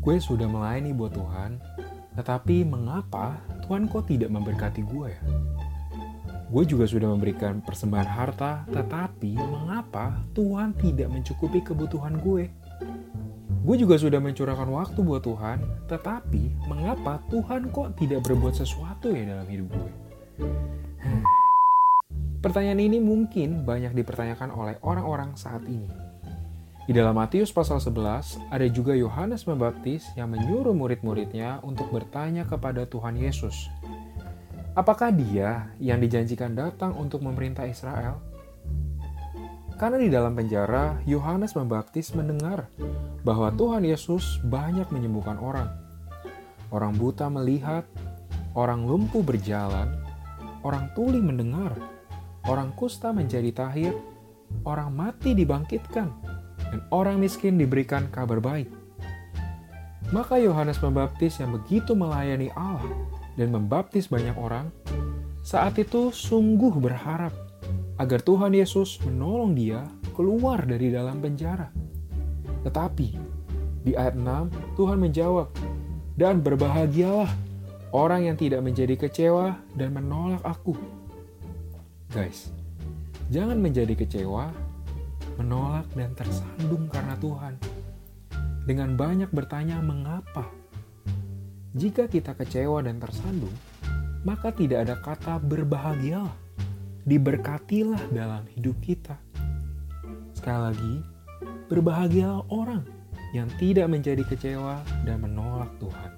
gue sudah melayani buat Tuhan, tetapi mengapa Tuhan kok tidak memberkati gue ya? Gue juga sudah memberikan persembahan harta, tetapi mengapa Tuhan tidak mencukupi kebutuhan gue? Gue juga sudah mencurahkan waktu buat Tuhan, tetapi mengapa Tuhan kok tidak berbuat sesuatu ya dalam hidup gue? Pertanyaan ini mungkin banyak dipertanyakan oleh orang-orang saat ini. Di dalam Matius pasal 11, ada juga Yohanes Pembaptis yang menyuruh murid-muridnya untuk bertanya kepada Tuhan Yesus. Apakah dia yang dijanjikan datang untuk memerintah Israel? Karena di dalam penjara, Yohanes Pembaptis mendengar bahwa Tuhan Yesus banyak menyembuhkan orang. Orang buta melihat, orang lumpuh berjalan, orang tuli mendengar, orang kusta menjadi tahir, orang mati dibangkitkan, dan orang miskin diberikan kabar baik. Maka Yohanes Pembaptis yang begitu melayani Allah dan membaptis banyak orang, saat itu sungguh berharap agar Tuhan Yesus menolong dia keluar dari dalam penjara. Tetapi di ayat 6 Tuhan menjawab, "Dan berbahagialah orang yang tidak menjadi kecewa dan menolak aku." Guys, jangan menjadi kecewa, menolak dan tersandung karena Tuhan. Dengan banyak bertanya mengapa. Jika kita kecewa dan tersandung, maka tidak ada kata berbahagialah. Diberkatilah dalam hidup kita. Sekali lagi, Berbahagialah orang yang tidak menjadi kecewa dan menolak Tuhan.